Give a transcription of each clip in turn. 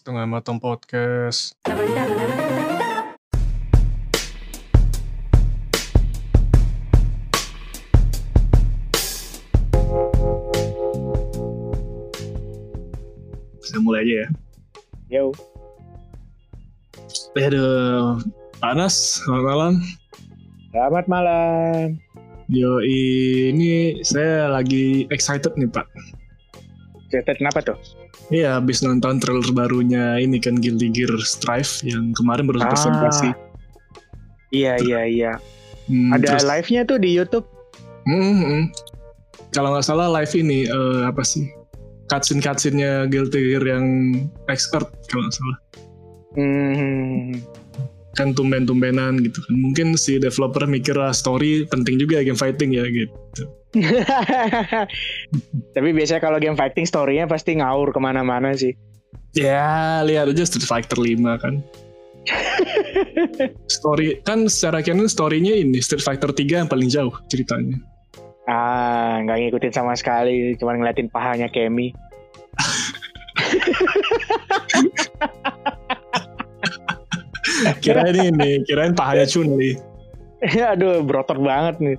Setengah Matang Podcast. Kita mulai aja ya. Yo, Aduh, panas. Selamat malam. selamat malam. Yo, ini saya lagi excited nih Pak. Cerita kenapa tuh? Iya, habis nonton trailer barunya ini kan Guilty Gear Strive yang kemarin baru Ah. presentasi. Iya, iya, iya. Hmm, Ada terus- live-nya tuh di YouTube. Hmm, hmm. Kalau nggak salah live ini eh, apa sih? Cutscene cutscene-nya Guilty Gear yang expert kalau nggak salah. Hmm. Kan tumben-tumbenan gitu kan. Mungkin si developer mikir ah, story penting juga game fighting ya gitu. Tapi biasanya kalau game fighting story-nya pasti ngaur ke mana-mana sih. Ya, lihat aja Street Fighter 5 kan. Story kan secara canon story-nya ini Street Fighter 3 yang paling jauh ceritanya. Ah, nggak ngikutin sama sekali, cuma ngeliatin pahanya Kemi. Kirain ini, kirain pahanya Chun nih. Aduh, brotot banget nih.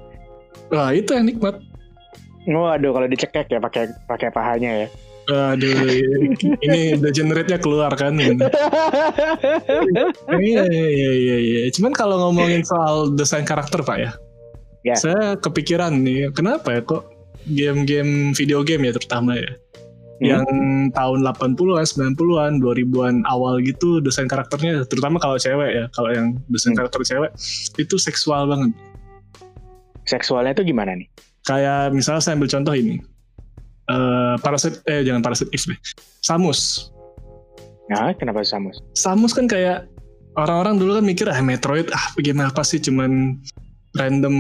Wah, itu yang nikmat. Waduh, kalau dicekek ya pakai pakai pahanya ya. Aduh, ini degenerate-nya keluar kan. Iya, iya, iya, iya. Cuman kalau ngomongin soal desain karakter, Pak ya. Ya. Saya kepikiran nih, kenapa ya kok game-game video game ya terutama ya. Yang tahun 80-an, 90-an, 2000-an awal gitu desain karakternya terutama kalau cewek ya, kalau yang desain Hmm. karakter cewek itu seksual banget. Seksualnya tuh gimana nih? Kayak misalnya saya ambil contoh ini. Eh Parasite eh jangan Parasite Eve deh. Samus. Nah, kenapa Samus? Samus kan kayak orang-orang dulu kan mikir ah Metroid ah game apa sih cuman random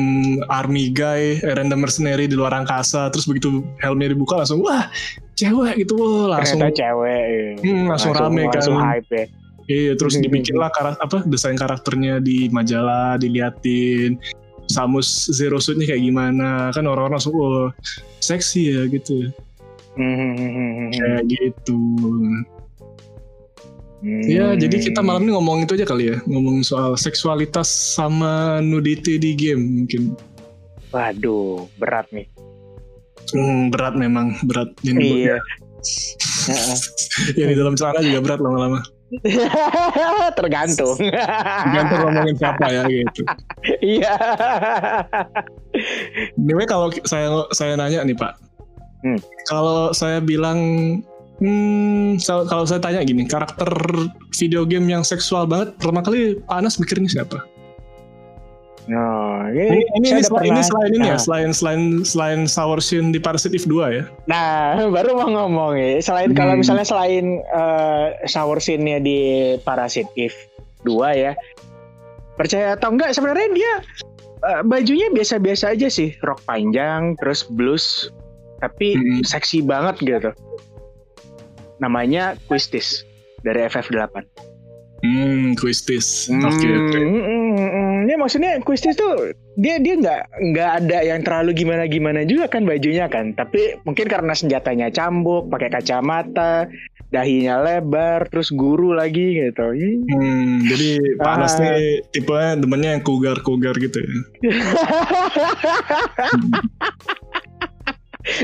army guy, eh, random mercenary di luar angkasa terus begitu helmnya dibuka langsung wah cewek gitu wah, langsung Ternyata cewek. ya. Hmm, langsung rame kan. Langsung hype ya. iya terus Hmm. dibikinlah karak apa desain karakternya di majalah diliatin Samus Zero Suit-nya kayak gimana kan orang-orang langsung wah seksi ya gitu Hmm. kayak gitu Hmm. Ya, jadi kita malam ini ngomong itu aja kali ya, ngomong soal seksualitas sama nudity di game mungkin. Waduh, berat nih. Hmm, berat memang, berat. Di, Iya. Heeh. yang di dalam celana juga berat lama-lama. Tergantung. Gantung ngomongin siapa ya gitu. Iya. Anyway, kalau saya saya nanya nih Pak, Hmm. kalau saya bilang, hmm, so- kalau saya tanya gini, karakter video game yang seksual banget, pertama kali panas mikirnya siapa? No, Ini, ini, ini, selain, ini selain ini ya, Nah. selain selain selain Sour Shin di Parasite Eve 2 ya. Nah, baru mau ngomong ya. Selain kalau Hmm. misalnya selain eh, shower scene-nya di Parasite Eve 2 ya. Percaya atau enggak sebenarnya dia eh, bajunya biasa-biasa aja sih, rok panjang terus blues tapi Hmm. seksi banget gitu. Namanya Quistis dari FF8. Hmm, Quistis. Oke, oke. Hmm, hmm, hmm. Ya maksudnya Quistis tuh dia dia nggak nggak ada yang terlalu gimana gimana juga kan bajunya kan. Tapi mungkin karena senjatanya cambuk, pakai kacamata, dahinya lebar, terus guru lagi gitu. Hmm, jadi panas Ah. nih tipenya demennya yang kugar-kugar gitu ya.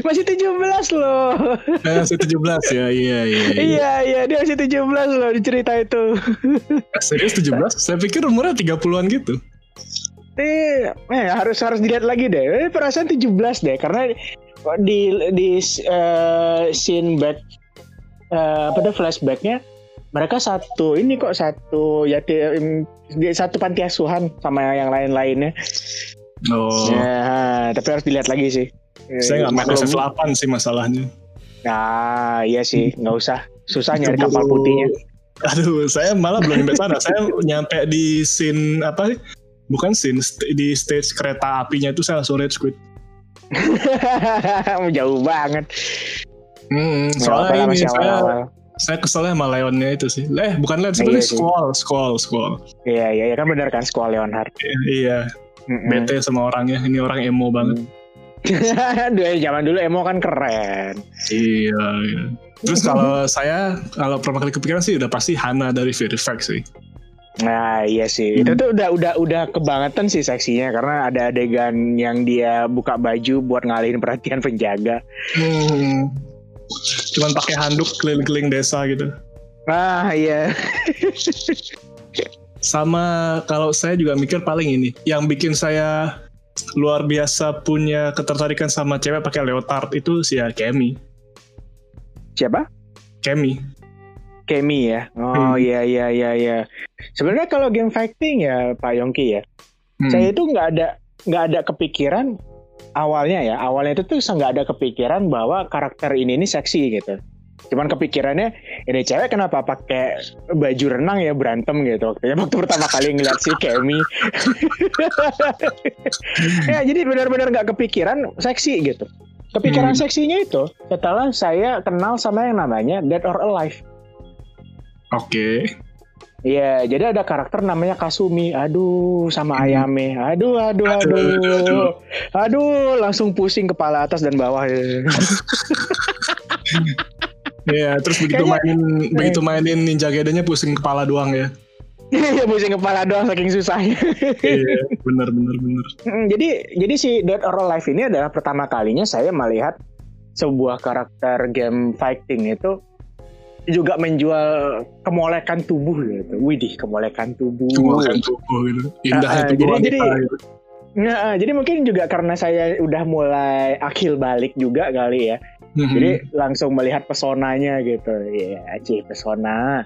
masih 17 loh. Eh, saya 17 ya, iya, iya. iya. iya iya dia masih 17 loh di cerita itu. Eh, Serius 17? Saya pikir umurnya 30-an gitu. Eh, harus harus dilihat lagi deh. Eh, perasaan 17 deh karena di di eh, scene back eh, apa tuh flashbacknya mereka satu ini kok satu ya satu panti asuhan sama yang lain-lainnya. Oh, Ya, tapi harus dilihat lagi sih. Saya nggak main maklum. FF8 sih masalahnya. Nah, iya sih, nggak usah. Susah nyari kapal putihnya. Aduh, saya malah belum nyampe sana. saya nyampe di scene apa sih? Bukan scene, st- di stage kereta apinya itu saya rage quit. Jauh banget. Hmm, soalnya ini saya, saya keselnya sama Leonnya itu sih. Eh, bukan Leon, Iya sebenarnya sih. Squall, Squall, Squall. Iya, iya, iya kan benar kan Squall Leonhard. Iya, Mm-mm. bete sama orangnya. Ini orang emo banget. Dua zaman dulu emo kan keren. Iya, iya. Terus kalau saya kalau pertama kali kepikiran sih udah pasti Hana dari Very Fact sih. Nah iya sih, itu Hmm. tuh udah udah udah kebangetan sih seksinya karena ada adegan yang dia buka baju buat ngalihin perhatian penjaga. Hmm. Cuman pakai handuk keliling-keliling desa gitu. Ah iya, Sama kalau saya juga mikir paling ini, yang bikin saya luar biasa punya ketertarikan sama cewek pakai leotard itu si ya Kemi. siapa? Kemi. Kemi ya. Oh Hmm. iya iya iya iya. Sebenarnya kalau game fighting ya Pak Yongki ya, Hmm. saya itu nggak ada nggak ada kepikiran awalnya ya. Awalnya itu tuh nggak ada kepikiran bahwa karakter ini ini seksi gitu. Cuman kepikirannya ini cewek kenapa pakai baju renang ya berantem gitu waktu waktu pertama kali ngeliat si Kemi. ya jadi benar-benar nggak kepikiran seksi gitu. Kepikiran Hmm. seksinya itu setelah saya kenal sama yang namanya Dead or Alive. Oke. Iya, jadi ada karakter namanya Kasumi. Aduh, sama Hmm. Ayame. Aduh, aduh, Aduh, aduh. aduh, Aduh, aduh. langsung pusing kepala atas dan bawah. Iya, terus begitu Kayaknya- mainin begitu mainin Ninja Gaiden-nya pusing kepala doang ya. Iya, pusing kepala doang saking susahnya. iya, bener bener bener. Mm, jadi jadi si Dead or Alive ini adalah pertama kalinya saya melihat sebuah karakter game fighting itu juga menjual kemolekan tubuh gitu. Widih, kemolekan tubuh. Kemolekan tubuh gitu. Indahnya Ah, tubuh jadi- jadi- gitu. Nah, jadi mungkin juga karena saya udah mulai akil balik juga kali ya. Mhm. Jadi langsung melihat pesonanya gitu. Iya, cih pesona.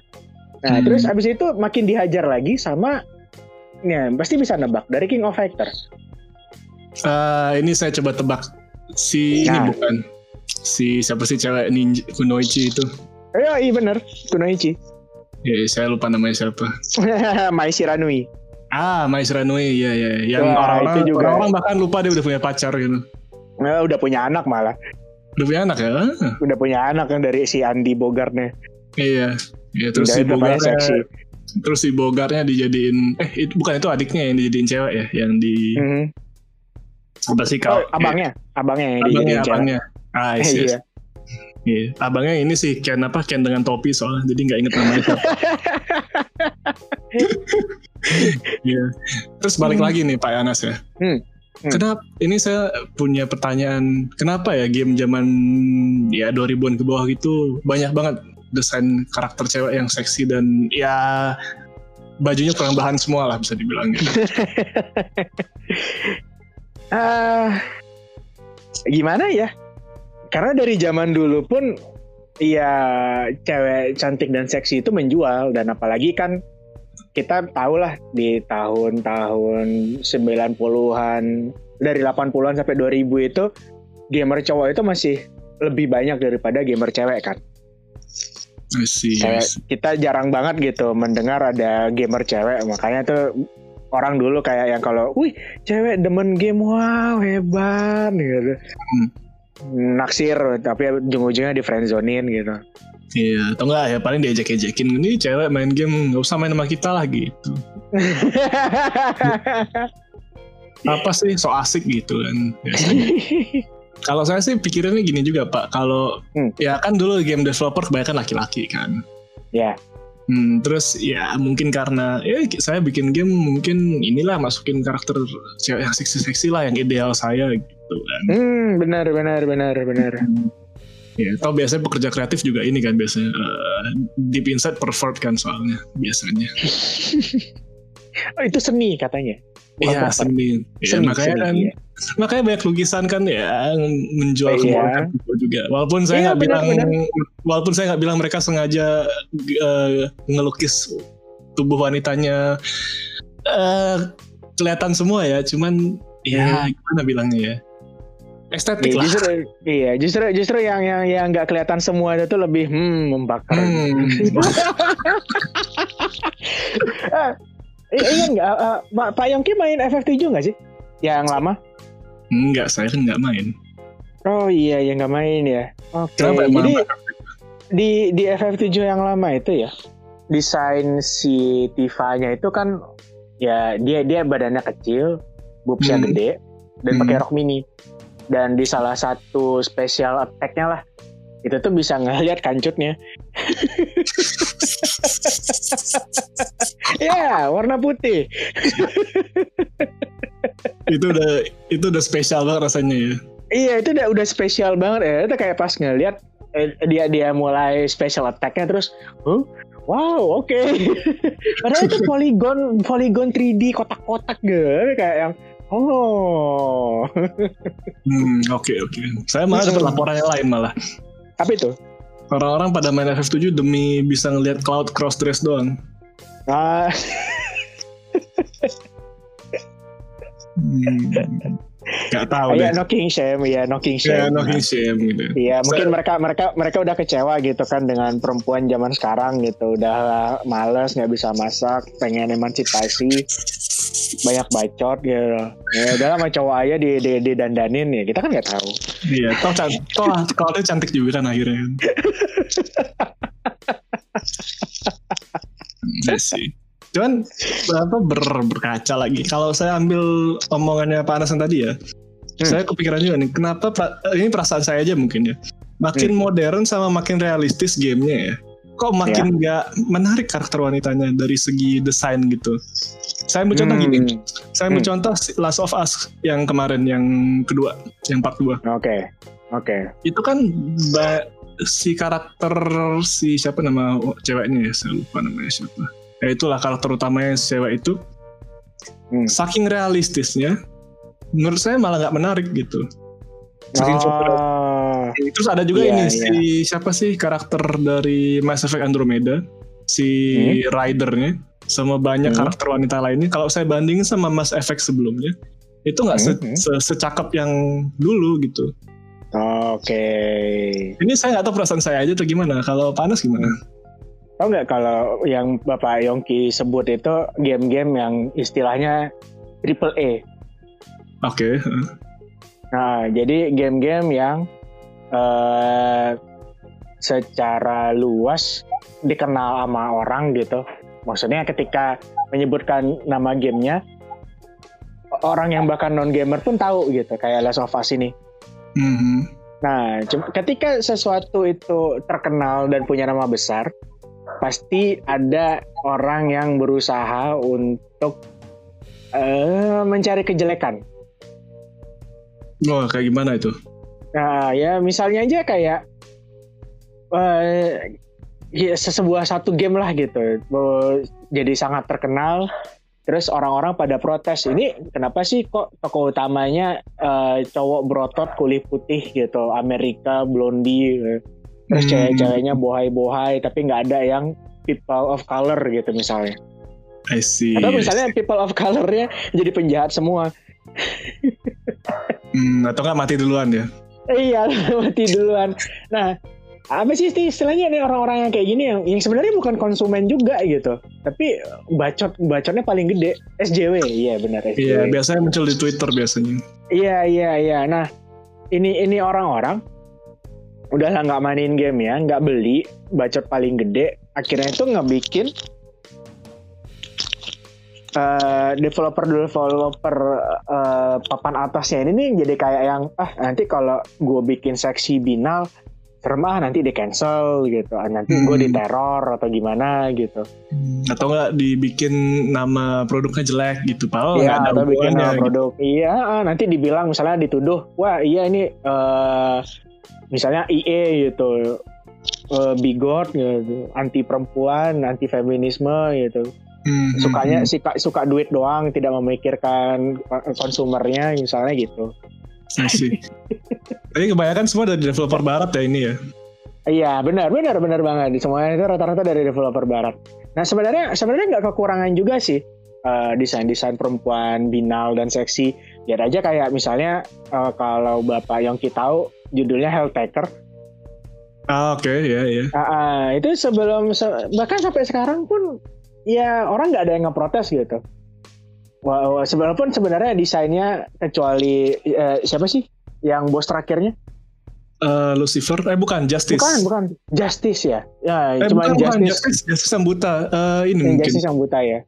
Nah, Hmm. terus abis itu makin dihajar lagi sama ya pasti bisa nebak dari King of Fighters. Eh, ini saya coba tebak si ini Nah. bukan si siapa sih cewek ninja Kunoichi itu. Iya, iya bener, Kunoichi. Ya, saya lupa namanya siapa. Mai Shiranui. Ah, Mai Shiranui, ya ya. Yang Wah, orang-orang itu juga. orang bahkan lupa dia udah punya pacar gitu. Nah, udah punya anak malah. Udah punya anak ya? Ah, Udah punya anak yang dari si Andy Bogartnya. iya. Ya, terus si seksi. terus si Bogartnya dijadiin eh itu bukan itu adiknya yang dijadiin cewek ya, yang di Mhm. apa sih Oh, kau? abangnya, abangnya yang abangnya, dijadiin cewek. abangnya. Ah, yes, yes. Iya. Abangnya ini sih Ken apa Ken dengan topi soalnya jadi nggak inget namanya. Iya. Terus balik Hmm. lagi nih Pak Anas ya. Hmm. Hmm. Kenapa ini saya punya pertanyaan kenapa ya game zaman ya 2000-an ke bawah gitu banyak banget desain karakter cewek yang seksi dan ya bajunya kurang bahan semua lah bisa dibilang gitu. Ah, gimana ya? Karena dari zaman dulu pun ya cewek cantik dan seksi itu menjual dan apalagi kan kita tahu lah di tahun-tahun 90-an dari 80-an sampai 2000 itu gamer cowok itu masih lebih banyak daripada gamer cewek kan. I see, I see. kita jarang banget gitu mendengar ada gamer cewek makanya tuh orang dulu kayak yang kalau wih cewek demen game wow hebat gitu naksir tapi ujung-ujungnya di friendzonein gitu Iya, atau enggak ya paling diejek-ejekin ini cewek main game nggak usah main sama kita lah gitu. Apa sih so asik gitu kan. biasanya. Kalau saya sih pikirannya gini juga Pak, kalau Hmm. ya kan dulu game developer kebanyakan laki-laki kan. ya Hmm, terus ya mungkin karena ya saya bikin game mungkin inilah masukin karakter cewek yang seksi-seksi lah yang ideal saya gitu kan. hmm benar benar benar benar Ya, atau biasanya pekerja kreatif juga ini kan biasanya eh, deep inside pervert kan soalnya biasanya. oh, itu seni katanya Iya seni. Ya, Seni, makanya seni, kan iya. makanya banyak lukisan kan ya menjual Iya. kemolekan tubuh juga. Walaupun saya Iya, nggak bilang benar, walaupun saya nggak bilang mereka sengaja eh, ngelukis tubuh wanitanya eh, kelihatan semua ya, cuman ya gimana bilangnya ya estetik Iya, lah. justru iya justru justru yang yang yang nggak kelihatan semua itu lebih hmm membakar Hmm. I- iya nggak ah, Pak Pak Yongki main FF7 nggak sih yang lama Enggak, saya kan nggak main. Oh iya yang nggak main ya. Oke. Emang Jadi di di FF7 yang lama itu ya desain si Tifa-nya itu kan ya dia dia badannya kecil, boobsnya Hmm. gede dan Hmm. pakai rok mini. Dan di salah satu special attack-nya lah itu tuh bisa ngeliat kancutnya. ya, warna putih. itu udah itu udah spesial banget rasanya ya. Iya, itu udah udah spesial banget ya. Itu kayak pas ngeliat eh, dia dia mulai special attack-nya terus, huh? Wow, oke. Padahal itu poligon poligon 3D kotak-kotak gitu kayak yang oh. Hmm, oke oke. Saya malah dapat laporan yang lain malah. Apa itu? Orang-orang pada main FF7 demi bisa ngelihat cloud cross dress doang. Ah, Hmm. Gak tahu ya deh. knocking shame, ya knocking Ya, shame. no shame gitu. Iya, mungkin mereka mereka mereka udah kecewa gitu kan dengan perempuan zaman sekarang gitu, udah males nggak bisa masak, pengen emansipasi, banyak bacot gitu. Ya udahlah sama cowok aja di, di, di dandanin ya, kita kan nggak tahu. Iya, toh, toh kalau dia cantik juga kan akhirnya. kan. Iya sih. Cuman apa ber, berkaca lagi. Kalau saya ambil omongannya Pak Anasan tadi ya, Hmm. saya kepikiran juga nih. Kenapa pra- ini perasaan saya aja mungkin ya. Makin modern sama makin realistis gamenya ya. Kok makin nggak menarik karakter wanitanya dari segi desain gitu. Saya ambil contoh Hmm, gini. Saya ambil Hmm. contoh Last of Us yang kemarin yang kedua, yang part 2 Oke, oke. itu kan si karakter si siapa nama ceweknya ya saya lupa namanya siapa ya itulah karakter utamanya cewek itu Hmm. saking realistisnya menurut saya malah nggak menarik gitu saking. Oh, terus ada juga Iya, ini iya. si siapa sih karakter dari Mass Effect Andromeda si ridernya sama banyak Hmm. karakter wanita lainnya kalau saya bandingin sama Mass Effect sebelumnya itu nggak Hmm. se- secakep yang dulu gitu oke. ini saya nggak tahu perasaan saya aja atau gimana kalau panas gimana Tahu nggak kalau yang Bapak Yongki sebut itu game-game yang istilahnya triple A. Oke, Nah, jadi game-game yang eh, secara luas dikenal sama orang gitu. Maksudnya ketika menyebutkan nama gamenya, orang yang bahkan non gamer pun tahu gitu, kayak Last of Us ini. Mhm. Nah, cum- ketika sesuatu itu terkenal dan punya nama besar, pasti ada orang yang berusaha untuk eh, mencari kejelekan. Oh, kayak gimana itu? Nah, ya misalnya aja kayak eh ya, sebuah satu game lah gitu, jadi sangat terkenal. Terus orang-orang pada protes ini kenapa sih kok tokoh utamanya eh, cowok berotot kulit putih gitu, Amerika blondie, gitu. Terus Hmm. cewek-ceweknya bohai-bohai tapi nggak ada yang people of color gitu misalnya. I see. Atau misalnya people of colornya jadi penjahat semua. Hmm, atau nggak mati duluan ya? Iya, mati duluan. Nah, apa sih isti- istilahnya nih orang-orang yang kayak gini yang, yang sebenarnya bukan konsumen juga gitu, tapi bacot bacotnya paling gede SJW, iya benar Iya, SJW. biasanya muncul di Twitter biasanya. Iya iya iya. Nah, ini ini orang-orang udah nggak mainin game ya, nggak beli, bacot paling gede, akhirnya itu ngebikin eh, developer-developer eh, papan atasnya ini nih jadi kayak yang ah nanti kalau gue bikin seksi binal serem ah nanti di cancel gitu ah, nanti gue Hmm. diteror atau gimana gitu Atau nggak dibikin nama produknya jelek gitu, nggak Iya, ada atau bikin nama gitu. produk. Iya, ah, nanti dibilang misalnya dituduh, wah iya ini eh misalnya IE gitu, eh, bigot gitu, anti perempuan, anti feminisme gitu. Hmm, Sukanya hmm, suka suka duit doang, tidak memikirkan konsumernya misalnya gitu. hmm. See. Tapi kebanyakan semua dari developer barat ya ini ya. Iya, benar, benar, benar banget. Semuanya itu rata-rata dari developer barat. Nah, sebenarnya sebenarnya nggak kekurangan juga sih eh, desain-desain perempuan binal dan seksi. Biar aja kayak misalnya eh, kalau Bapak Yongki tahu judulnya Helltaker. Ah, oke, ya, ya. Ah, ah, itu sebelum se- bahkan sampai sekarang pun ya orang nggak ada yang ngeprotes gitu. Wah, sebelum sebenarnya desainnya kecuali eh, siapa sih yang bos terakhirnya? Eh, Lucifer, eh bukan Justice. Bukan, bukan Justice ya. Ya, Eh, cuma bukan, bukan Justice. Justice, Justice yang buta. Eh, ini yang mungkin. Justice yang buta ya.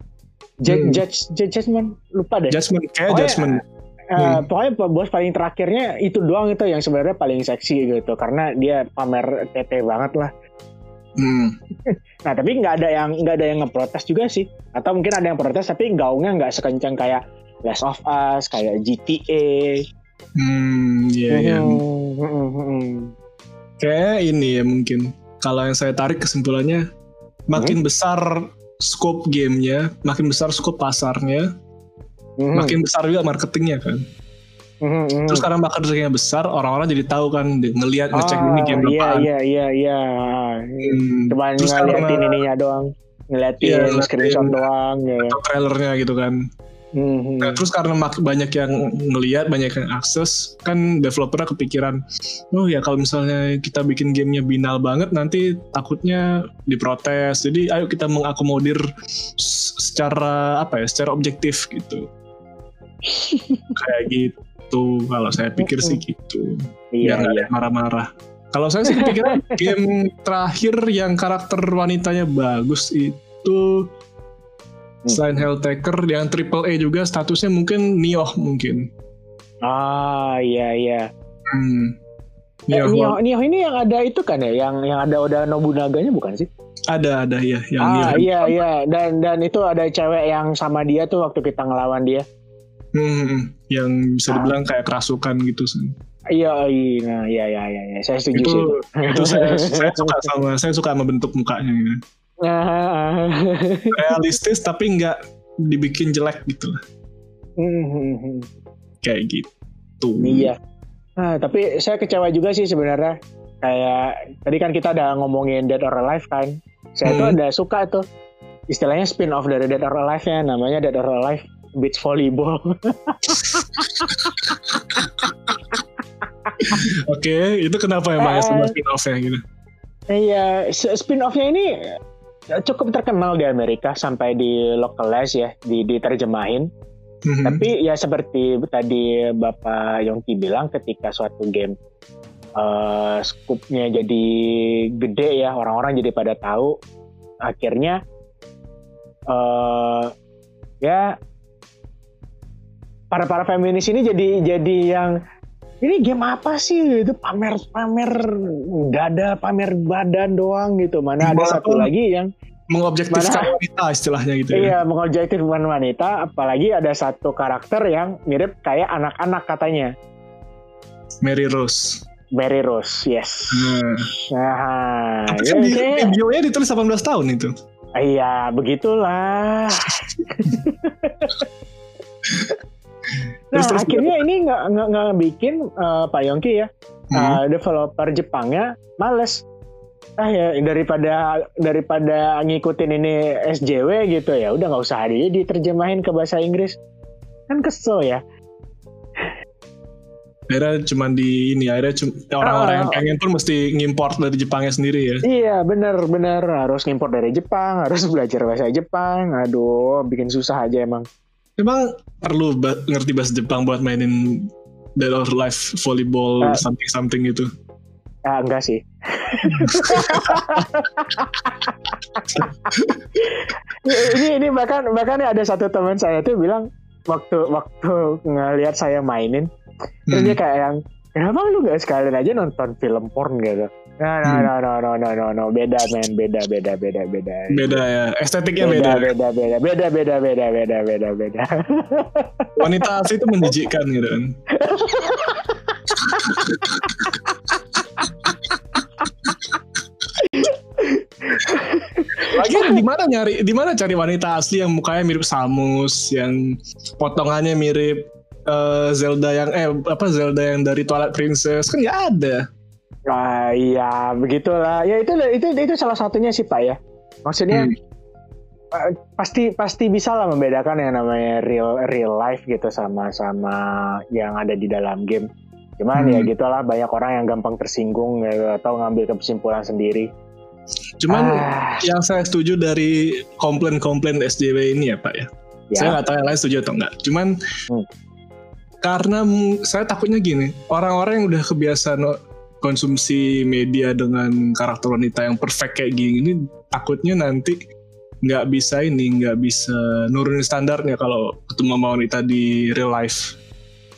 J- Hmm. Judge, Judge Judgment lupa deh. Judgment, kayak Pokoknya- Judgment. Eh, Hmm. pokoknya bos paling terakhirnya itu doang itu yang sebenarnya paling seksi gitu karena dia pamer tete banget lah. Hmm. Nah tapi nggak ada yang nggak ada yang ngeprotes juga sih. Atau mungkin ada yang protes tapi gaungnya nggak sekencang kayak Last of Us, kayak GTA. Hmm, iya iya. Hmm, hmm, hmm. Kayak ini ya mungkin. Kalau yang saya tarik kesimpulannya, makin besar scope gamenya, makin besar scope pasarnya, Hmm, makin besar juga marketingnya kan. hmm, hmm. Terus karena marketingnya besar, orang-orang jadi tahu kan, ngelihat ngecek ini game iya, apaan. iya iya iya. Hmm. Cuma ngeliatin ininya doang. Ngeliatin Iya, screenshot doang ya. atau trailernya gitu kan. Hmm, hmm. Nah, terus karena banyak yang ngelihat, banyak yang akses, kan developernya kepikiran, oh ya kalau misalnya kita bikin gamenya binal banget, nanti takutnya diprotes. Jadi ayo kita mengakomodir secara apa ya, secara objektif gitu. Kayak gitu. Kalau saya pikir sih gitu. Iya Biar nggak iya. marah-marah. Kalau saya sih kepikiran game terakhir yang karakter wanitanya bagus itu Hmm. selain Helltaker yang triple A juga statusnya mungkin Nioh mungkin. Ah iya iya. Hmm. Eh, Nioh Nioh, Nioh ini yang ada itu kan ya, yang yang ada Oda Nobunaganya bukan sih? ada ada ya yang ah Nioh. iya iya dan dan itu ada cewek yang sama dia tuh waktu kita ngelawan dia. Hmm, hmm. yang bisa Ah. dibilang kayak kerasukan gitu sih. Iya iya nah, iya iya iya iya. saya setuju Itu sih. itu saya, saya suka sama saya suka sama bentuk mukanya gitu. Ah, Realistis tapi nggak dibikin jelek gitu lah. Hmm, Kayak gitu. iya. Nah, tapi saya kecewa juga sih sebenarnya. Kayak tadi kan kita udah ngomongin Dead or Alive kan. Saya tuh Hmm. ada suka tuh istilahnya spin off dari Dead or Alive-nya namanya Dead or Alive Beach Volleyball. Oke, itu kenapa emang ya Ah. sebuah spin-off ya gitu? Iya, spin off-nya ini cukup terkenal di Amerika sampai di localize ya, di diterjemahin. Mhm. Tapi ya seperti tadi Bapak Yongki bilang ketika suatu game eh scoop-nya jadi gede ya, orang-orang jadi pada tahu, akhirnya eh ya para para feminis ini jadi jadi yang ini game apa sih itu pamer pamer dada pamer badan doang gitu mana ada satu lagi yang mengobjektifkan Mana- wanita istilahnya gitu ya. Iya, mengobjektifkan wanita, apalagi ada satu karakter yang mirip kayak anak-anak katanya. Mary Rose. Mary Rose, yes. Nah, Nah, tapi ya, kan di, kayak- di bio-nya ditulis 18 tahun itu. iya, begitulah. nah, Terus, terus akhirnya ini nggak nggak nggak bikin eh, Pak Yongki ya, Hmm. eh, developer Jepangnya males. Ah ya daripada daripada ngikutin ini SJW gitu ya, udah nggak usah dia diterjemahin ke bahasa Inggris. Kan kesel ya. Akhirnya cuma di ini, akhirnya cum- orang-orang yang Ah. pengen pun mesti ngimport dari Jepangnya sendiri ya. Iya bener bener harus ngimpor dari Jepang harus belajar bahasa Jepang aduh bikin susah aja emang Emang perlu ba- ngerti bahasa Jepang buat mainin Dead or Life volleyball Ah. something-something gitu. ah enggak sih ini ini bahkan bahkan ada satu teman saya tuh bilang waktu waktu ngelihat saya mainin terus Hmm. dia kayak yang kenapa lu gak sekalian aja nonton film porn gitu No, no, hmm. no, no, no, no, no, no, beda men, beda, beda, beda, beda. Beda ya, estetiknya beda. Beda, beda, beda, beda, beda, beda, beda, beda. Wanita asli itu menjijikkan gitu kan. Lagi di mana nyari, di mana cari wanita asli yang mukanya mirip Samus, yang potongannya mirip uh, Zelda yang eh apa Zelda yang dari Twilight Princess kan nggak ada. Ah iya begitulah. Ya itu itu itu salah satunya sih Pak ya. Maksudnya Hmm. eh, pasti pasti bisa lah membedakan yang namanya real real life gitu sama sama yang ada di dalam game. Cuman Hmm. ya gitulah banyak orang yang gampang tersinggung gitu, atau ngambil kesimpulan sendiri. Cuman Ah, yang saya setuju dari komplain-komplain SJW ini ya Pak ya. ya. Saya nggak tahu yang lain setuju atau enggak. Cuman Hmm. karena saya takutnya gini, orang-orang yang udah kebiasaan konsumsi media dengan karakter wanita yang perfect kayak gini, ini takutnya nanti nggak bisa ini, nggak bisa nurunin standarnya kalau ketemu sama wanita di real life.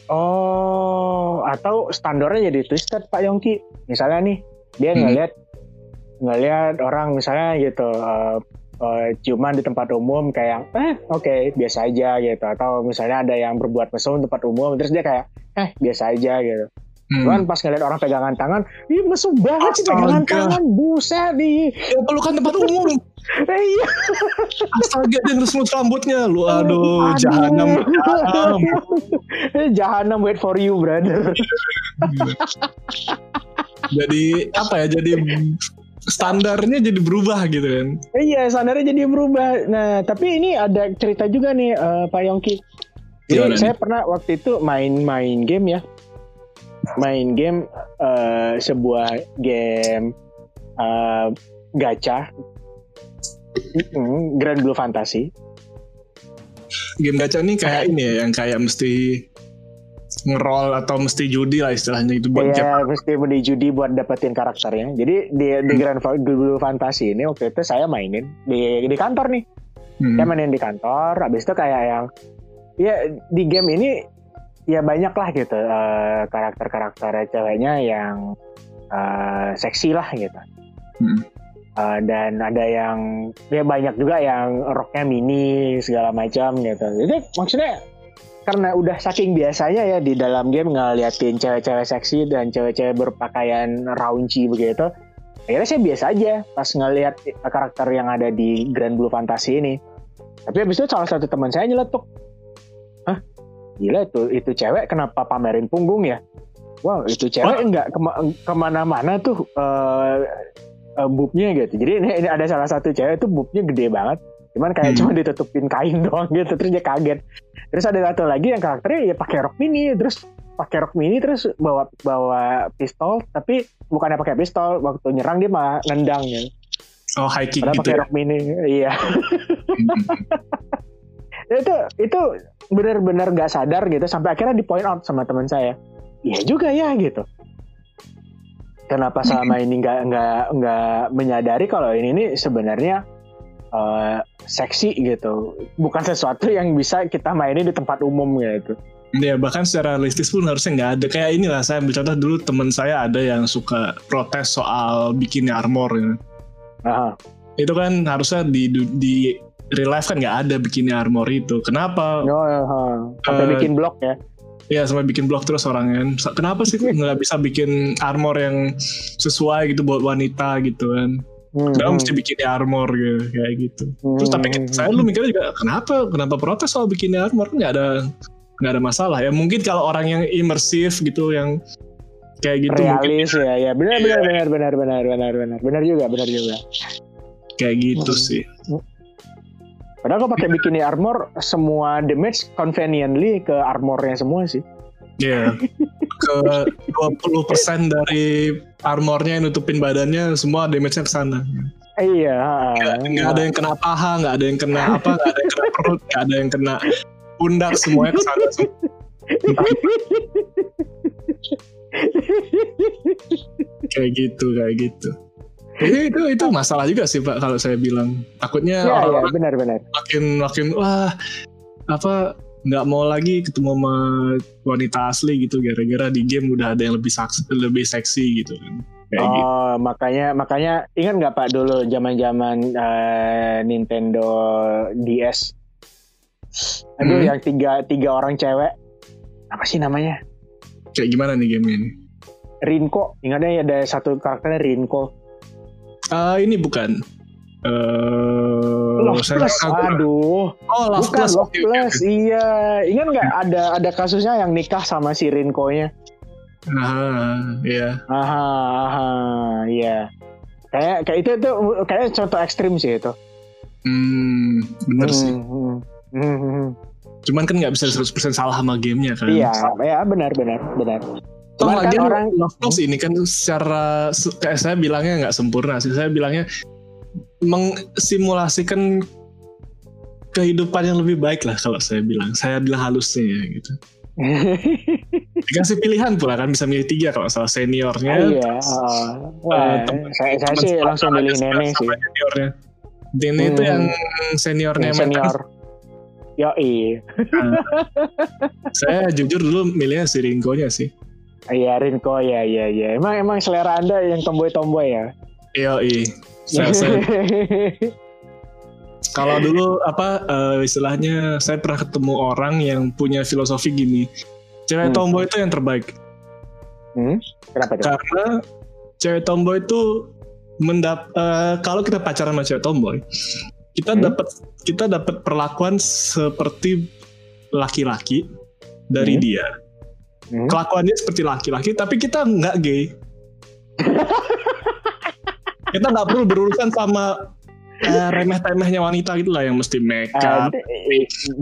Oh, atau standarnya jadi twisted Pak Yongki. Misalnya nih, dia Hmm. ngelihat ngelihat orang misalnya gitu eh, eh, ciuman di tempat umum kayak eh oke biasa aja gitu atau misalnya ada yang berbuat mesum di tempat umum terus dia kayak eh biasa aja gitu. Hmm. Cuman pas ngeliat orang pegangan tangan, ih mesum banget sih pegangan tangan, buset nih. Ya pelukan tempat umum. Eh, iya. Astaga dia ngelus rambutnya. Lu aduh, Aduh. jahanam. jahanam. Eh, Jahanam wait for you, brother. jadi apa ya? Jadi standarnya jadi berubah gitu kan. Iya, standarnya jadi berubah. Nah, tapi ini ada cerita juga nih, eh, Pak Yongki. Jadi Gimana saya pernah waktu itu main-main game ya, main game eh, sebuah game eh, gacha, Mm, Grand Blue Fantasy. Game gacha ini kayak ini ya, yang kayak mesti ngerol atau mesti judi lah istilahnya itu buat Iya, mesti beli judi buat dapetin karakternya. Jadi di, di Hmm. Grand Fa- Blue Fantasy ini waktu itu saya mainin di di kantor nih. Hmm. Saya mainin di kantor, habis itu kayak yang ya di game ini ya banyak lah gitu eh, karakter-karakter ceweknya yang eh, seksi lah gitu. Hmm. Eh, dan ada yang ya banyak juga yang roknya mini segala macam gitu. Jadi maksudnya karena udah saking biasanya ya di dalam game ngeliatin cewek-cewek seksi dan cewek-cewek berpakaian raunchy begitu. Akhirnya saya biasa aja pas ngeliat karakter yang ada di Grand Blue Fantasy ini. Tapi habis itu salah satu teman saya nyeletuk. Hah? Gila itu itu cewek kenapa pamerin punggung ya? Wow itu cewek nggak kema- ke mana-mana tuh eh eh, boobnya gitu. Jadi ini, ini ada salah satu cewek tuh boobnya gede banget. Cuman kayak Hmm. cuma ditutupin kain doang gitu. Terus dia kaget. Terus ada satu lagi yang karakternya ya pakai rok mini. Terus pakai rok mini terus bawa bawa pistol tapi bukannya pakai pistol waktu nyerang dia malah nendang gitu. Oh high kick Padahal gitu pakai ya. rok mini. Iya. Hmm. itu itu benar-benar nggak sadar gitu sampai akhirnya di point out sama teman saya iya juga ya gitu kenapa selama ini nggak nggak nggak menyadari kalau ini nih sebenarnya eh, seksi gitu bukan sesuatu yang bisa kita mainin di tempat umum gitu Ya bahkan secara realistis pun harusnya nggak ada. Kayak inilah saya ambil contoh dulu teman saya ada yang suka protes soal bikin armor. Ya. Aha. Itu kan harusnya di di real life kan nggak ada bikin armor itu. Kenapa? Oh, aha. sampai Eh, bikin blok ya Ya sampai bikin blog terus orangnya. Kenapa sih nggak bisa bikin armor yang sesuai gitu buat wanita gitu kan? Hmm, Kenapa hmm, mesti bikin armor gitu kayak gitu. hmm, Terus tapi hmm, saya lu mikirnya juga kenapa kenapa protes soal bikin armor kan nggak ada nggak ada masalah ya mungkin kalau orang yang imersif gitu yang kayak gitu mungkin realis ya ya benar benar benar benar benar benar benar benar juga benar juga kayak gitu Hmm. sih padahal kalau pakai bikini armor semua damage conveniently ke armornya semua sih. Ya ke 20% dari armornya yang nutupin badannya semua damage-nya ke sana. Iya. Nggak ada yang kena paha nggak ada yang kena apa nggak ada yang kena perut nggak ada yang kena pundak semuanya ke sana kayak gitu kayak gitu Jadi itu itu masalah juga sih pak kalau saya bilang takutnya Iya, iya, orang benar-benar. makin makin wah apa nggak mau lagi ketemu sama wanita asli gitu gara-gara di game udah ada yang lebih saks lebih seksi gitu kan kayak gitu Oh, makanya makanya ingat nggak Pak dulu zaman-zaman eh, Nintendo DS. Aduh, Hmm. yang tiga tiga orang cewek. Apa sih namanya? kayak gimana nih game ini Rinko. Ingatnya ya ada satu karakternya Rinko. Ah ini bukan eh Love saya Plus. Aduh. oh Bukan Plus oke, oke, Plus. oke. Iya. Ingat nggak ada ada kasusnya yang nikah sama si Rinko-nya? ah iya Aha, aha, iya. Kayak kayak itu itu kayak contoh ekstrim sih itu. hmm bener sih Hmm, hmm, hmm, hmm. cuman kan nggak bisa 100% salah sama gamenya kan Iya, ya benar benar benar. Toh Cuman kan lagian orang Love Plus ini kan secara se- kayak saya bilangnya nggak sempurna sih. Saya bilangnya mengsimulasikan kehidupan yang lebih baik lah kalau saya bilang. Saya bilang halusnya ya gitu. Dikasih pilihan pula kan bisa milih tiga kalau salah seniornya. iya. terus, oh. Wah, eh, temen- saya, saya temen sih langsung milih nenek sih. Seniornya. Itu Hmm. yang seniornya Yang Matt kan senior. Yoi. Saya jujur dulu milihnya si Rinko-nya sih. Iya Rinko ya ya ya. Emang emang selera anda yang tomboy tomboy ya. Iya, saya kalau dulu apa uh, istilahnya saya pernah ketemu orang yang punya filosofi gini cewek hmm. tomboy itu yang terbaik hmm? kenapa itu? karena cewek tomboy itu mendap uh, kalau kita pacaran sama cewek tomboy kita hmm? dapat kita dapat perlakuan seperti laki-laki dari hmm? dia hmm? kelakuannya seperti laki-laki tapi kita nggak gay kita nggak perlu berurusan sama uh, remeh-temehnya wanita gitu lah yang mesti make up, uh,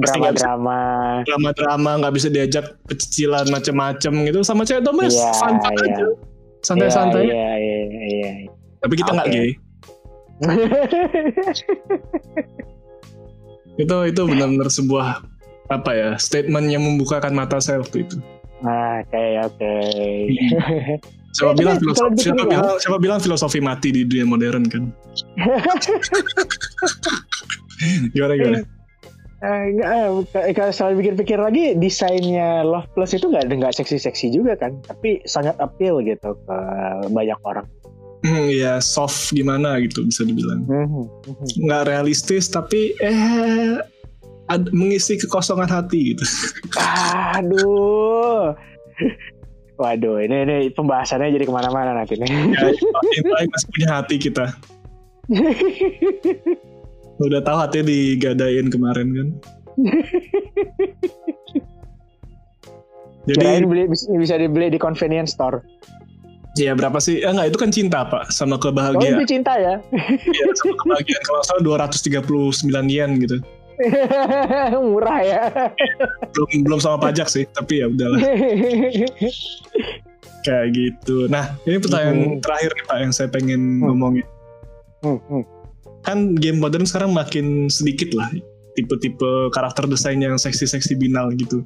drama-drama, drama-drama nggak bisa diajak pecicilan macam-macam gitu sama cewek tuh mas yeah, santai yeah. aja, santai-santai. Iya, iya, iya. Tapi kita nggak okay. gay. itu itu benar-benar sebuah apa ya statement yang membukakan mata saya waktu itu. Ah, oke okay, oke. Okay. Siapa ya, bilang filosofi, siapa bilang, siapa bilang filosofi mati di dunia modern kan? gimana gimana? Uh, kalau selalu pikir-pikir lagi desainnya Love Plus itu nggak nggak seksi-seksi juga kan, tapi sangat appeal gitu ke banyak orang. Hmm, ya soft gimana gitu bisa dibilang. Hmm, hmm, hmm. Nggak realistis tapi eh ad, mengisi kekosongan hati gitu. Aduh. Waduh, ini ini pembahasannya jadi ke mana-mana nanti nih. Ya, masih punya hati kita. Udah tahu hati digadain kemarin kan. Jadi Kirain beli bisa dibeli di convenience store. Iya berapa sih? Ya enggak itu kan cinta pak sama kebahagiaan. Oh itu cinta ya? Iya sama kebahagiaan. Kalau salah 239 yen gitu. Murah ya. belum belum sama pajak sih, tapi ya udahlah. Kayak gitu. Nah, ini pertanyaan hmm. terakhir nih Pak yang saya pengen hmm. ngomongin. Hmm. Hmm. Kan game modern sekarang makin sedikit lah tipe-tipe karakter desain yang seksi-seksi binal gitu.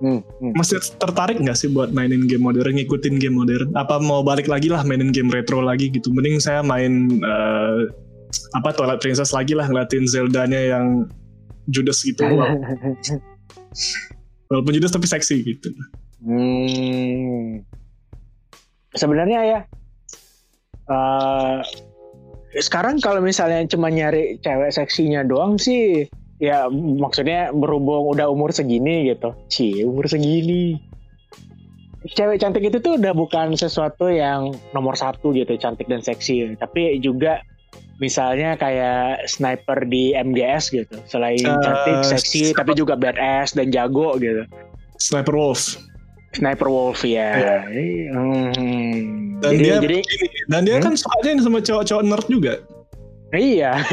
Hmm, hmm. Masih tertarik nggak sih buat mainin game modern, ngikutin game modern? Apa mau balik lagi lah mainin game retro lagi gitu? Mending saya main uh, apa Twilight Princess lagi lah ngeliatin Zelda-nya yang judes gitu walaupun judes tapi seksi gitu. Hmm. sebenarnya ya uh, sekarang kalau misalnya cuma nyari cewek seksinya doang sih ya maksudnya berhubung udah umur segini gitu. Sih umur segini. Cewek cantik itu tuh udah bukan sesuatu yang nomor satu gitu cantik dan seksi. Tapi juga misalnya kayak sniper di MGS gitu selain uh, cantik seksi tapi juga badass dan jago gitu sniper wolf sniper wolf ya yeah. hmm. dan jadi, dia jadi dan dia hmm? kan suka aja sama cowok-cowok nerd juga iya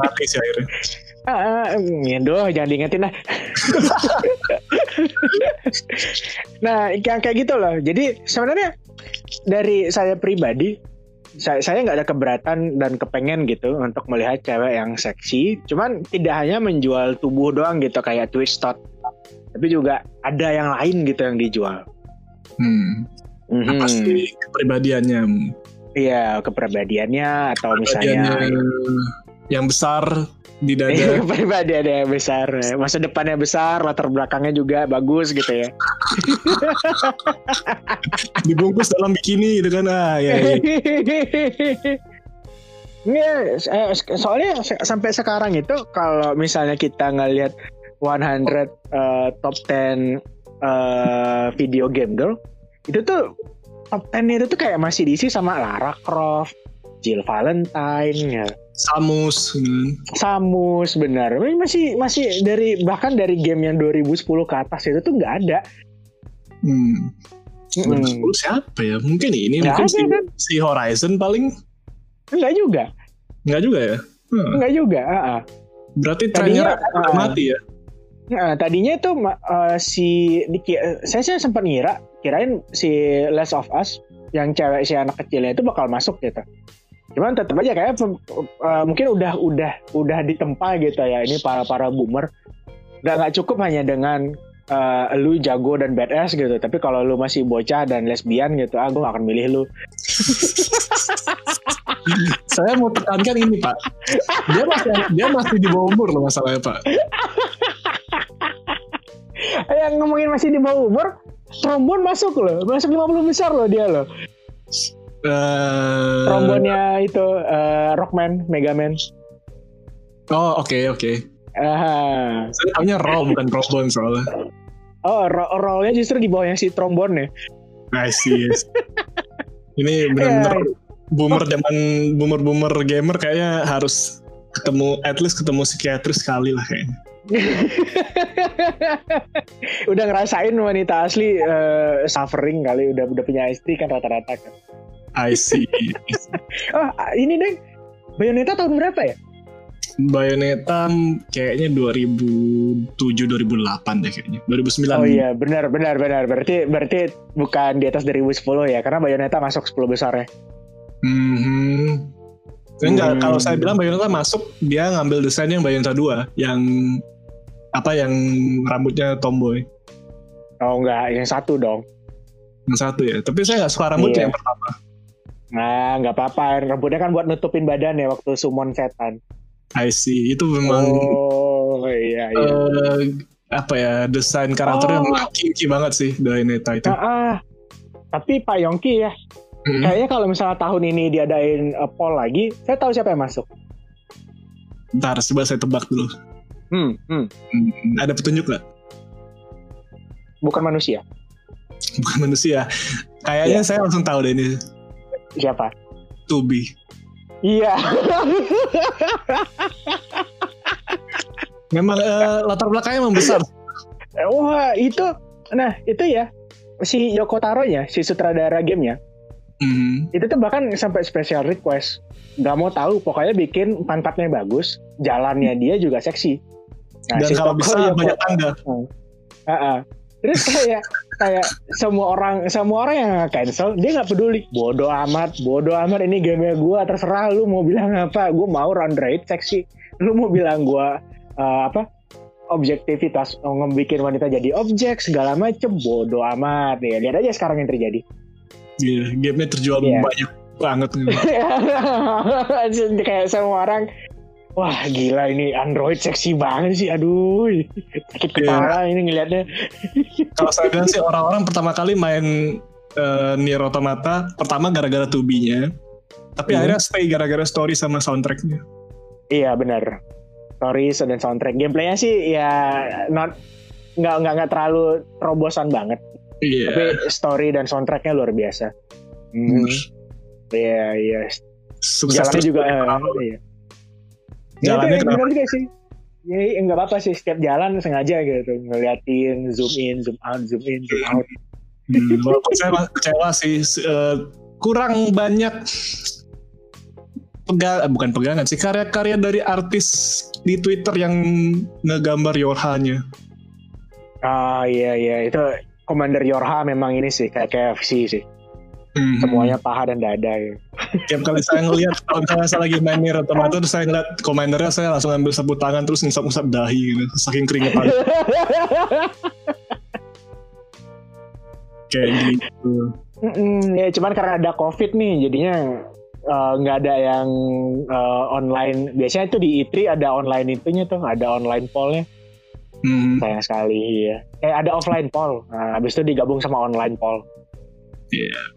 mati sih akhirnya Ah, ya doh, jangan diingetin lah. nah, yang kayak gitu loh. Jadi sebenarnya dari saya pribadi, saya saya nggak ada keberatan dan kepengen gitu untuk melihat cewek yang seksi. Cuman tidak hanya menjual tubuh doang gitu kayak twistot tapi juga ada yang lain gitu yang dijual. Hmm. Mm-hmm. apa sih kepribadiannya. Iya kepribadiannya atau misalnya yang besar di dada. Pribadi ada yang besar, masa depannya besar, latar belakangnya juga bagus gitu ya. Dibungkus dalam bikini gitu kan ah ya. ya. Iya, soalnya sampai sekarang itu kalau misalnya kita ngelihat 100 uh, top 10 uh, video game girl, itu tuh top 10 itu tuh kayak masih diisi sama Lara Croft, Jill Valentine ya Samus. Hmm. Samus benar. Masih masih dari bahkan dari game yang 2010 ke atas itu tuh nggak ada. Hmm. 2010 hmm. siapa ya? Mungkin ini gak mungkin ada, si, kan? si Horizon paling. Enggak juga. Enggak juga ya? Hmm. Enggak juga, uh -uh. Berarti trennya uh, mati ya? Nah, tadinya tuh uh, si saya sih sempat ngira kirain si Last of Us yang cewek si anak kecilnya itu bakal masuk gitu cuman tetap aja kayak uh, mungkin udah udah udah ditempa gitu ya ini para para boomer udah nggak cukup hanya dengan eh, lu jago dan badass gitu tapi kalau lu masih bocah dan lesbian gitu ah gue akan milih lu Saya mau tekankan ini Pak. Dia masih dia masih di bawah umur loh masalahnya Pak. yang ngomongin masih di bawah umur trombon masuk loh masuk 50 besar loh dia loh Eh, trombonnya itu eh, Rockman Megaman Oh oke oke. Ah. Saya tahunya roll bukan trombon soalnya. oh ro- rollnya justru di bawahnya si trombon ya I see. yes. Ini benar-benar boomer zaman boomer boomer gamer kayaknya harus ketemu at least ketemu psikiatris sekali lah kayaknya. udah ngerasain wanita asli eh, suffering kali udah udah punya istri kan rata-rata kan I see. oh ini deh Bayonetta tahun berapa ya Bayonetta kayaknya 2007 2008 deh kayaknya. 2009. oh iya benar benar benar berarti berarti bukan di atas 2010 ya karena Bayonetta masuk 10 besar ya Mhm. Enggak, Hmm. kalau saya bilang Bayonetta masuk, dia ngambil desain yang Bayonetta 2 yang apa yang rambutnya tomboy. oh enggak yang satu dong Yang satu ya. Tapi saya nggak suka rambutnya Iya. yang pertama. Nah nggak apa-apa rambutnya kan buat nutupin badan ya waktu summon setan I see. Itu memang oh iya iya eh, apa ya desain karakternya Oh. kinky banget sih Bayonetta itu. Ah, ah. tapi Pak Yongki ya Mhm. kayaknya kalau misalnya tahun ini diadain uh, poll lagi saya tahu siapa yang masuk Ntar coba saya tebak dulu. hmm, hmm. Hmm, Ada petunjuk nggak? bukan manusia Bukan manusia. Kayaknya Iya. saya langsung tahu deh ini. Siapa Tubi. iya Memang eh, latar belakangnya memang besar. wah itu nah itu ya si Yoko Taro ya si sutradara gamenya Mhm. itu tuh bahkan sampai special request nggak mau tahu pokoknya bikin pantatnya bagus jalannya dia juga seksi Nah, Dan si kalau Toko bisa Yoko- banyak tanda. Ah, ah. Terus kayak kayak semua orang semua orang yang cancel dia nggak peduli. Bodoh amat, bodoh amat ini game gua terserah lu mau bilang apa. Gua mau run rate seksi. Lu mau bilang gua eh, apa? objektivitas ngebikin wanita jadi objek segala macem bodoh amat ya lihat aja sekarang yang terjadi Iya, gamenya terjual Iya. banyak banget. kayak semua orang wah gila ini Android seksi banget sih aduh sakit kepala ini ngeliatnya Kalau saya bilang sih orang-orang pertama kali main eh, Nier Automata pertama gara-gara tubinya, tapi Hmm. akhirnya stay gara-gara story sama soundtracknya. Iya benar. Stories dan soundtrack gameplaynya sih ya not nggak nggak nggak terlalu terobosan banget. Iya. Tapi story dan soundtracknya luar biasa. Hmm. Iya iya. Sukses Jalannya juga. eh, iya. Jalannya Ya, itu kenapa? juga sih. Ya nggak apa-apa sih setiap jalan sengaja gitu ngeliatin zoom in zoom out zoom in zoom out. Hmm, walaupun saya kecewa sih eh, kurang banyak pegang eh, bukan pegangan sih karya-karya dari artis di Twitter yang ngegambar Yorha-nya. Ah iya iya itu Commander Yorha memang ini sih kayak KFC sih. Hmm. Semuanya paha dan dada ya. Tiap kali saya ngelihat kalau misalnya saya lagi main Nier Automata terus saya ngeliat komandernya saya langsung ambil sapu tangan terus ngisap-ngisap dahi gitu. Saking keringetan. Kayak gitu. Mm-mm, ya cuman karena ada covid nih jadinya eh, nggak ada yang eh, online. Biasanya itu di E3 ada online itunya tuh ada online pollnya. Hmm, sayang sekali ya eh ada offline poll. Nah, habis itu digabung sama online poll.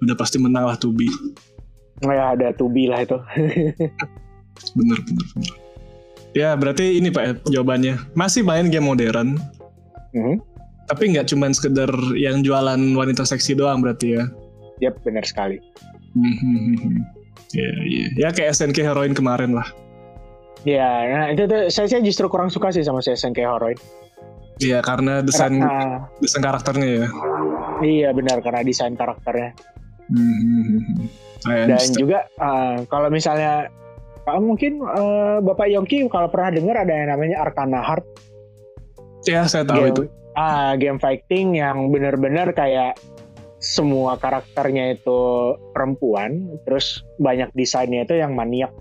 Udah pasti menang lah Tubi. Ya ada tubi lah itu Bener bener bener. Ya berarti ini pak jawabannya masih main game modern Mhm. tapi nggak cuman sekedar yang jualan wanita seksi doang berarti ya. Yap benar sekali Hmm, Ya iya ya kayak SNK Heroin kemarin lah. ya nah, itu tuh saya, saya justru kurang suka sih sama SNK Heroin Iya karena desain Karena- desain karakternya ya. iya benar karena desain karakternya Hmm, dan juga eh, kalau misalnya eh, mungkin eh, Bapak Yongki kalau pernah dengar ada yang namanya Arcana Heart ya saya tahu game, itu. ah game fighting yang benar-benar kayak semua karakternya itu perempuan terus banyak desainnya itu yang maniak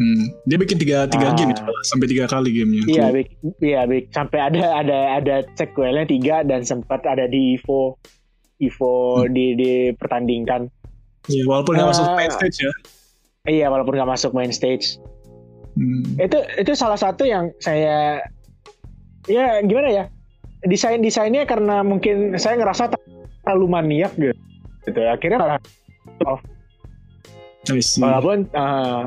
Hmm. Dia bikin tiga tiga Ah. game itu sampai tiga kali gamenya. Iya, iya, sampai ada ada ada sequelnya tiga dan sempat ada di Evo Evo Hmm. di dipertandingkan. Iya, walaupun nggak masuk Ah. main stage ya. Iya, walaupun nggak masuk main stage. Hmm. Itu itu salah satu yang saya ya gimana ya desain desainnya karena mungkin saya ngerasa terlalu maniak gitu. Gitu. Akhirnya malah I see. walaupun eh,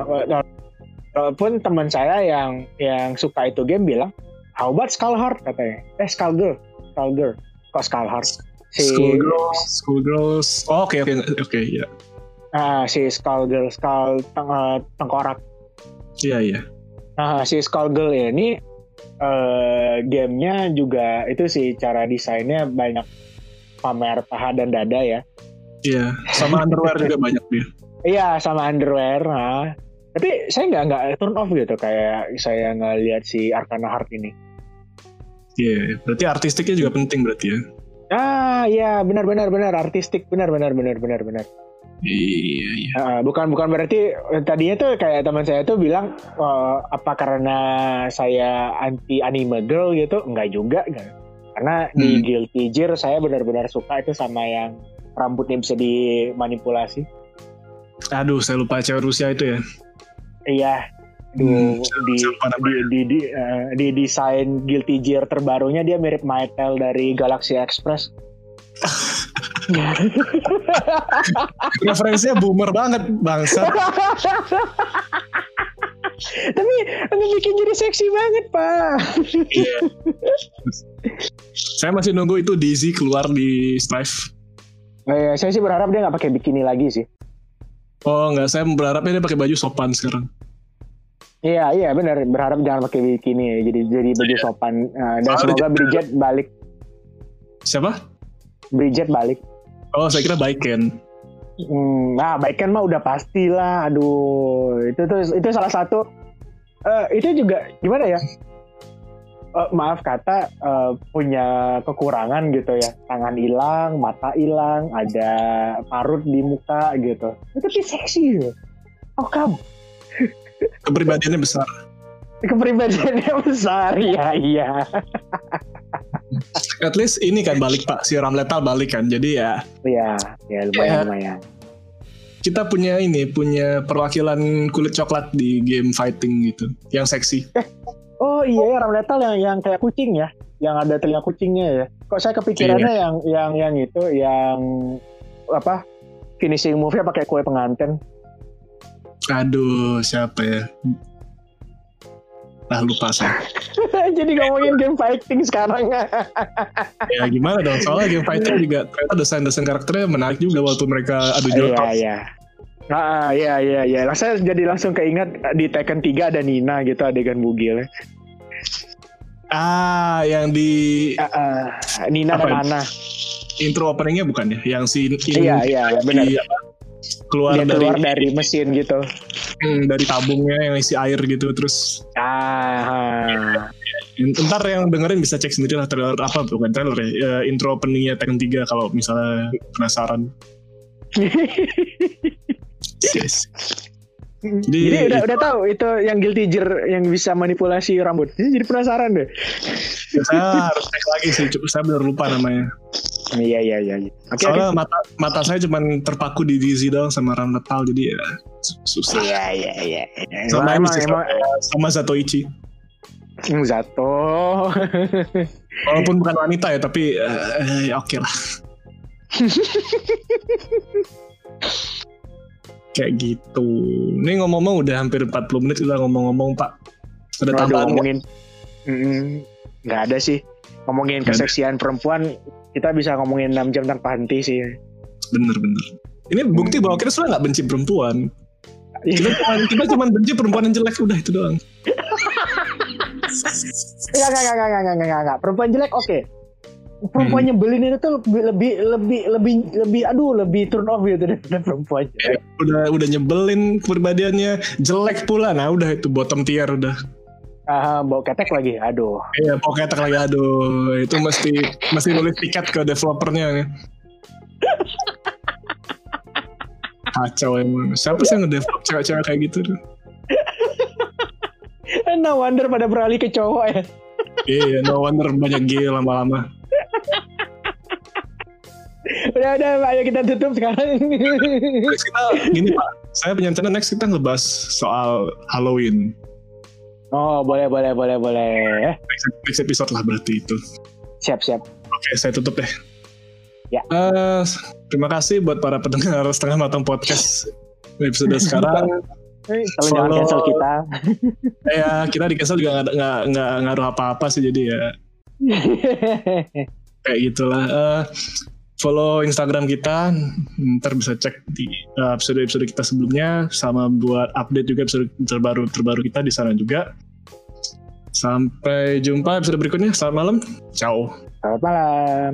walaupun teman saya yang yang suka itu game bilang how about Skullheart katanya eh Skullgirl Skullgirl kok Skullheart si Schoolgirls, schoolgirls. Oh, Oke oke oke ya. ah, si Skullgirl Skull teng- eh, tengkorak Iya iya. nah si Skullgirl ini eh gamenya juga itu sih cara desainnya banyak pamer paha dan dada ya Iya. Sama underwear juga banyak dia. Iya sama underwear. Nah. Tapi saya nggak nggak turn off gitu kayak saya ngeliat si Arcana Heart ini. Iya. Berarti artistiknya juga penting berarti ya. Ah iya benar benar benar artistik benar benar benar benar benar. Iya iya. Ah, bukan bukan berarti eh, tadinya tuh kayak teman saya tuh bilang eh, apa karena saya anti anime girl gitu enggak juga enggak. Karena di Hmm. Guilty Gear saya benar-benar suka itu sama yang rambutnya bisa dimanipulasi. Aduh, saya lupa cewek Rusia itu ya. Iya. Hmm, Duh, di, siapa di, di, di, eh, di desain Guilty Gear terbarunya dia mirip Mytel dari Galaxy Express. Referensinya boomer banget, bangsa. Tapi ini bikin jadi seksi banget, Pak. Iya. saya masih nunggu itu Dizzy keluar di Strive. Oh, iya, saya sih berharap dia nggak pakai bikini lagi sih. Oh enggak, saya berharapnya dia pakai baju sopan sekarang. Iya, iya benar. Berharap jangan pakai bikini ya. Jadi jadi baju sopan. Eh, dan semoga Bridget balik. Siapa? Bridget balik. Oh, saya kira baik Ken. Hmm, nah, baik kan mah udah pasti lah. Aduh, itu tuh itu salah satu. eh itu juga gimana ya? Eh, maaf kata eh, punya kekurangan gitu ya. Tangan hilang, mata hilang, ada parut di muka gitu. Itu tapi seksi gitu. Oh kamu Kepribadiannya besar. kepribadiannya besar ya iya. At least ini kan balik Pak, si Ram Lethal balik kan. Jadi ya Iya, ya lumayan Iya. lumayan. kita punya ini, punya perwakilan kulit coklat di game fighting gitu. Yang seksi. Oh iya ya Ram Lethal yang yang kayak kucing ya, yang ada telinga kucingnya ya. Kok saya kepikirannya yang yang yang itu yang apa finishing move-nya pakai kue pengantin. Aduh, siapa ya? Ah lupa saya. Jadi ngomongin game fighting sekarang. ya gimana dong? Soalnya game fighting juga ternyata desain-desain karakternya menarik juga waktu mereka adu Iya jotos. iya. Ah iya iya iya. Lah, Saya jadi langsung keinget di Tekken 3 ada Nina gitu adegan bugil. Ah, yang di Ah, ah, Nina Apa dan ya? Ana. intro openingnya bukan ya? Yang si In- Iya iya benar. di- apa, keluar Dia dari keluar dari mesin gitu. hmm, dari tabungnya yang isi air gitu terus Ah. ntar yang dengerin bisa cek sendiri lah trailer apa bukan trailer ya, ya, intro openingnya Tekken 3 kalau misalnya penasaran. Yes. Jadi, Jadi- udah udah tahu itu yang guilty gear yang bisa manipulasi rambut. Jadi, jadi penasaran deh. Saya harus cek lagi sih, saya benar lupa namanya. Iya iya iya. iya. Oke oke. Soalnya mata mata saya cuma terpaku di Dizzy doang sama Ram Letal jadi ya su- susah. Iya iya iya. Sama Emang emang sama Zatoichi. emang Zato. Walaupun bukan wanita ya, tapi ya oke lah. Kayak gitu. Ini ngomong-ngomong udah hampir 40 menit kita ngomong-ngomong Pak. Ada tambahan nggak? ngomongin Mm, nggak ada sih. Ngomongin keseksian perempuan kita bisa ngomongin 6 jam tanpa henti sih. Bener-bener. Ini bukti bahwa kita sebenarnya nggak benci perempuan. Iya. Kita cuma kita cuma benci perempuan yang jelek udah itu doang. Enggak, enggak, enggak, enggak, enggak, enggak, enggak. Perempuan jelek oke. Perempuan nyebelin itu tuh lebih lebih lebih lebih lebih aduh lebih turn off gitu daripada perempuan jelek. Udah udah nyebelin kepribadiannya, jelek pula. Nah udah itu bottom tier udah. Ah, bawa ketek lagi. Aduh. Iya, pokoknya tak lagi aduh, itu mesti mesti nulis tiket ke developernya. ya. Kacau emang. Siapa sih yang ngedevelop cewek-cewek kayak gitu? tuh? no wonder pada beralih ke cowok ya. Iya, no wonder banyak gay lama-lama. Udah udah ayo kita tutup sekarang. Next kita gini Pak, saya punya rencana next kita ngebahas soal Halloween. Oh boleh boleh boleh boleh. Next, next episode lah berarti itu. Siap siap. Oke, saya tutup deh. Ya. Eh, terima kasih buat para pendengar setengah matang podcast episode sekarang. Tolong jangan Follow- cancel kita. ya kita di cancel juga nggak nggak ngaruh apa-apa sih jadi ya kayak gitulah. Eh, follow Instagram kita, ntar bisa cek di eh, episode-episode kita sebelumnya, sama buat update juga episode terbaru terbaru kita di sana juga. Sampai jumpa episode berikutnya. Selamat malam. Ciao. Selamat malam.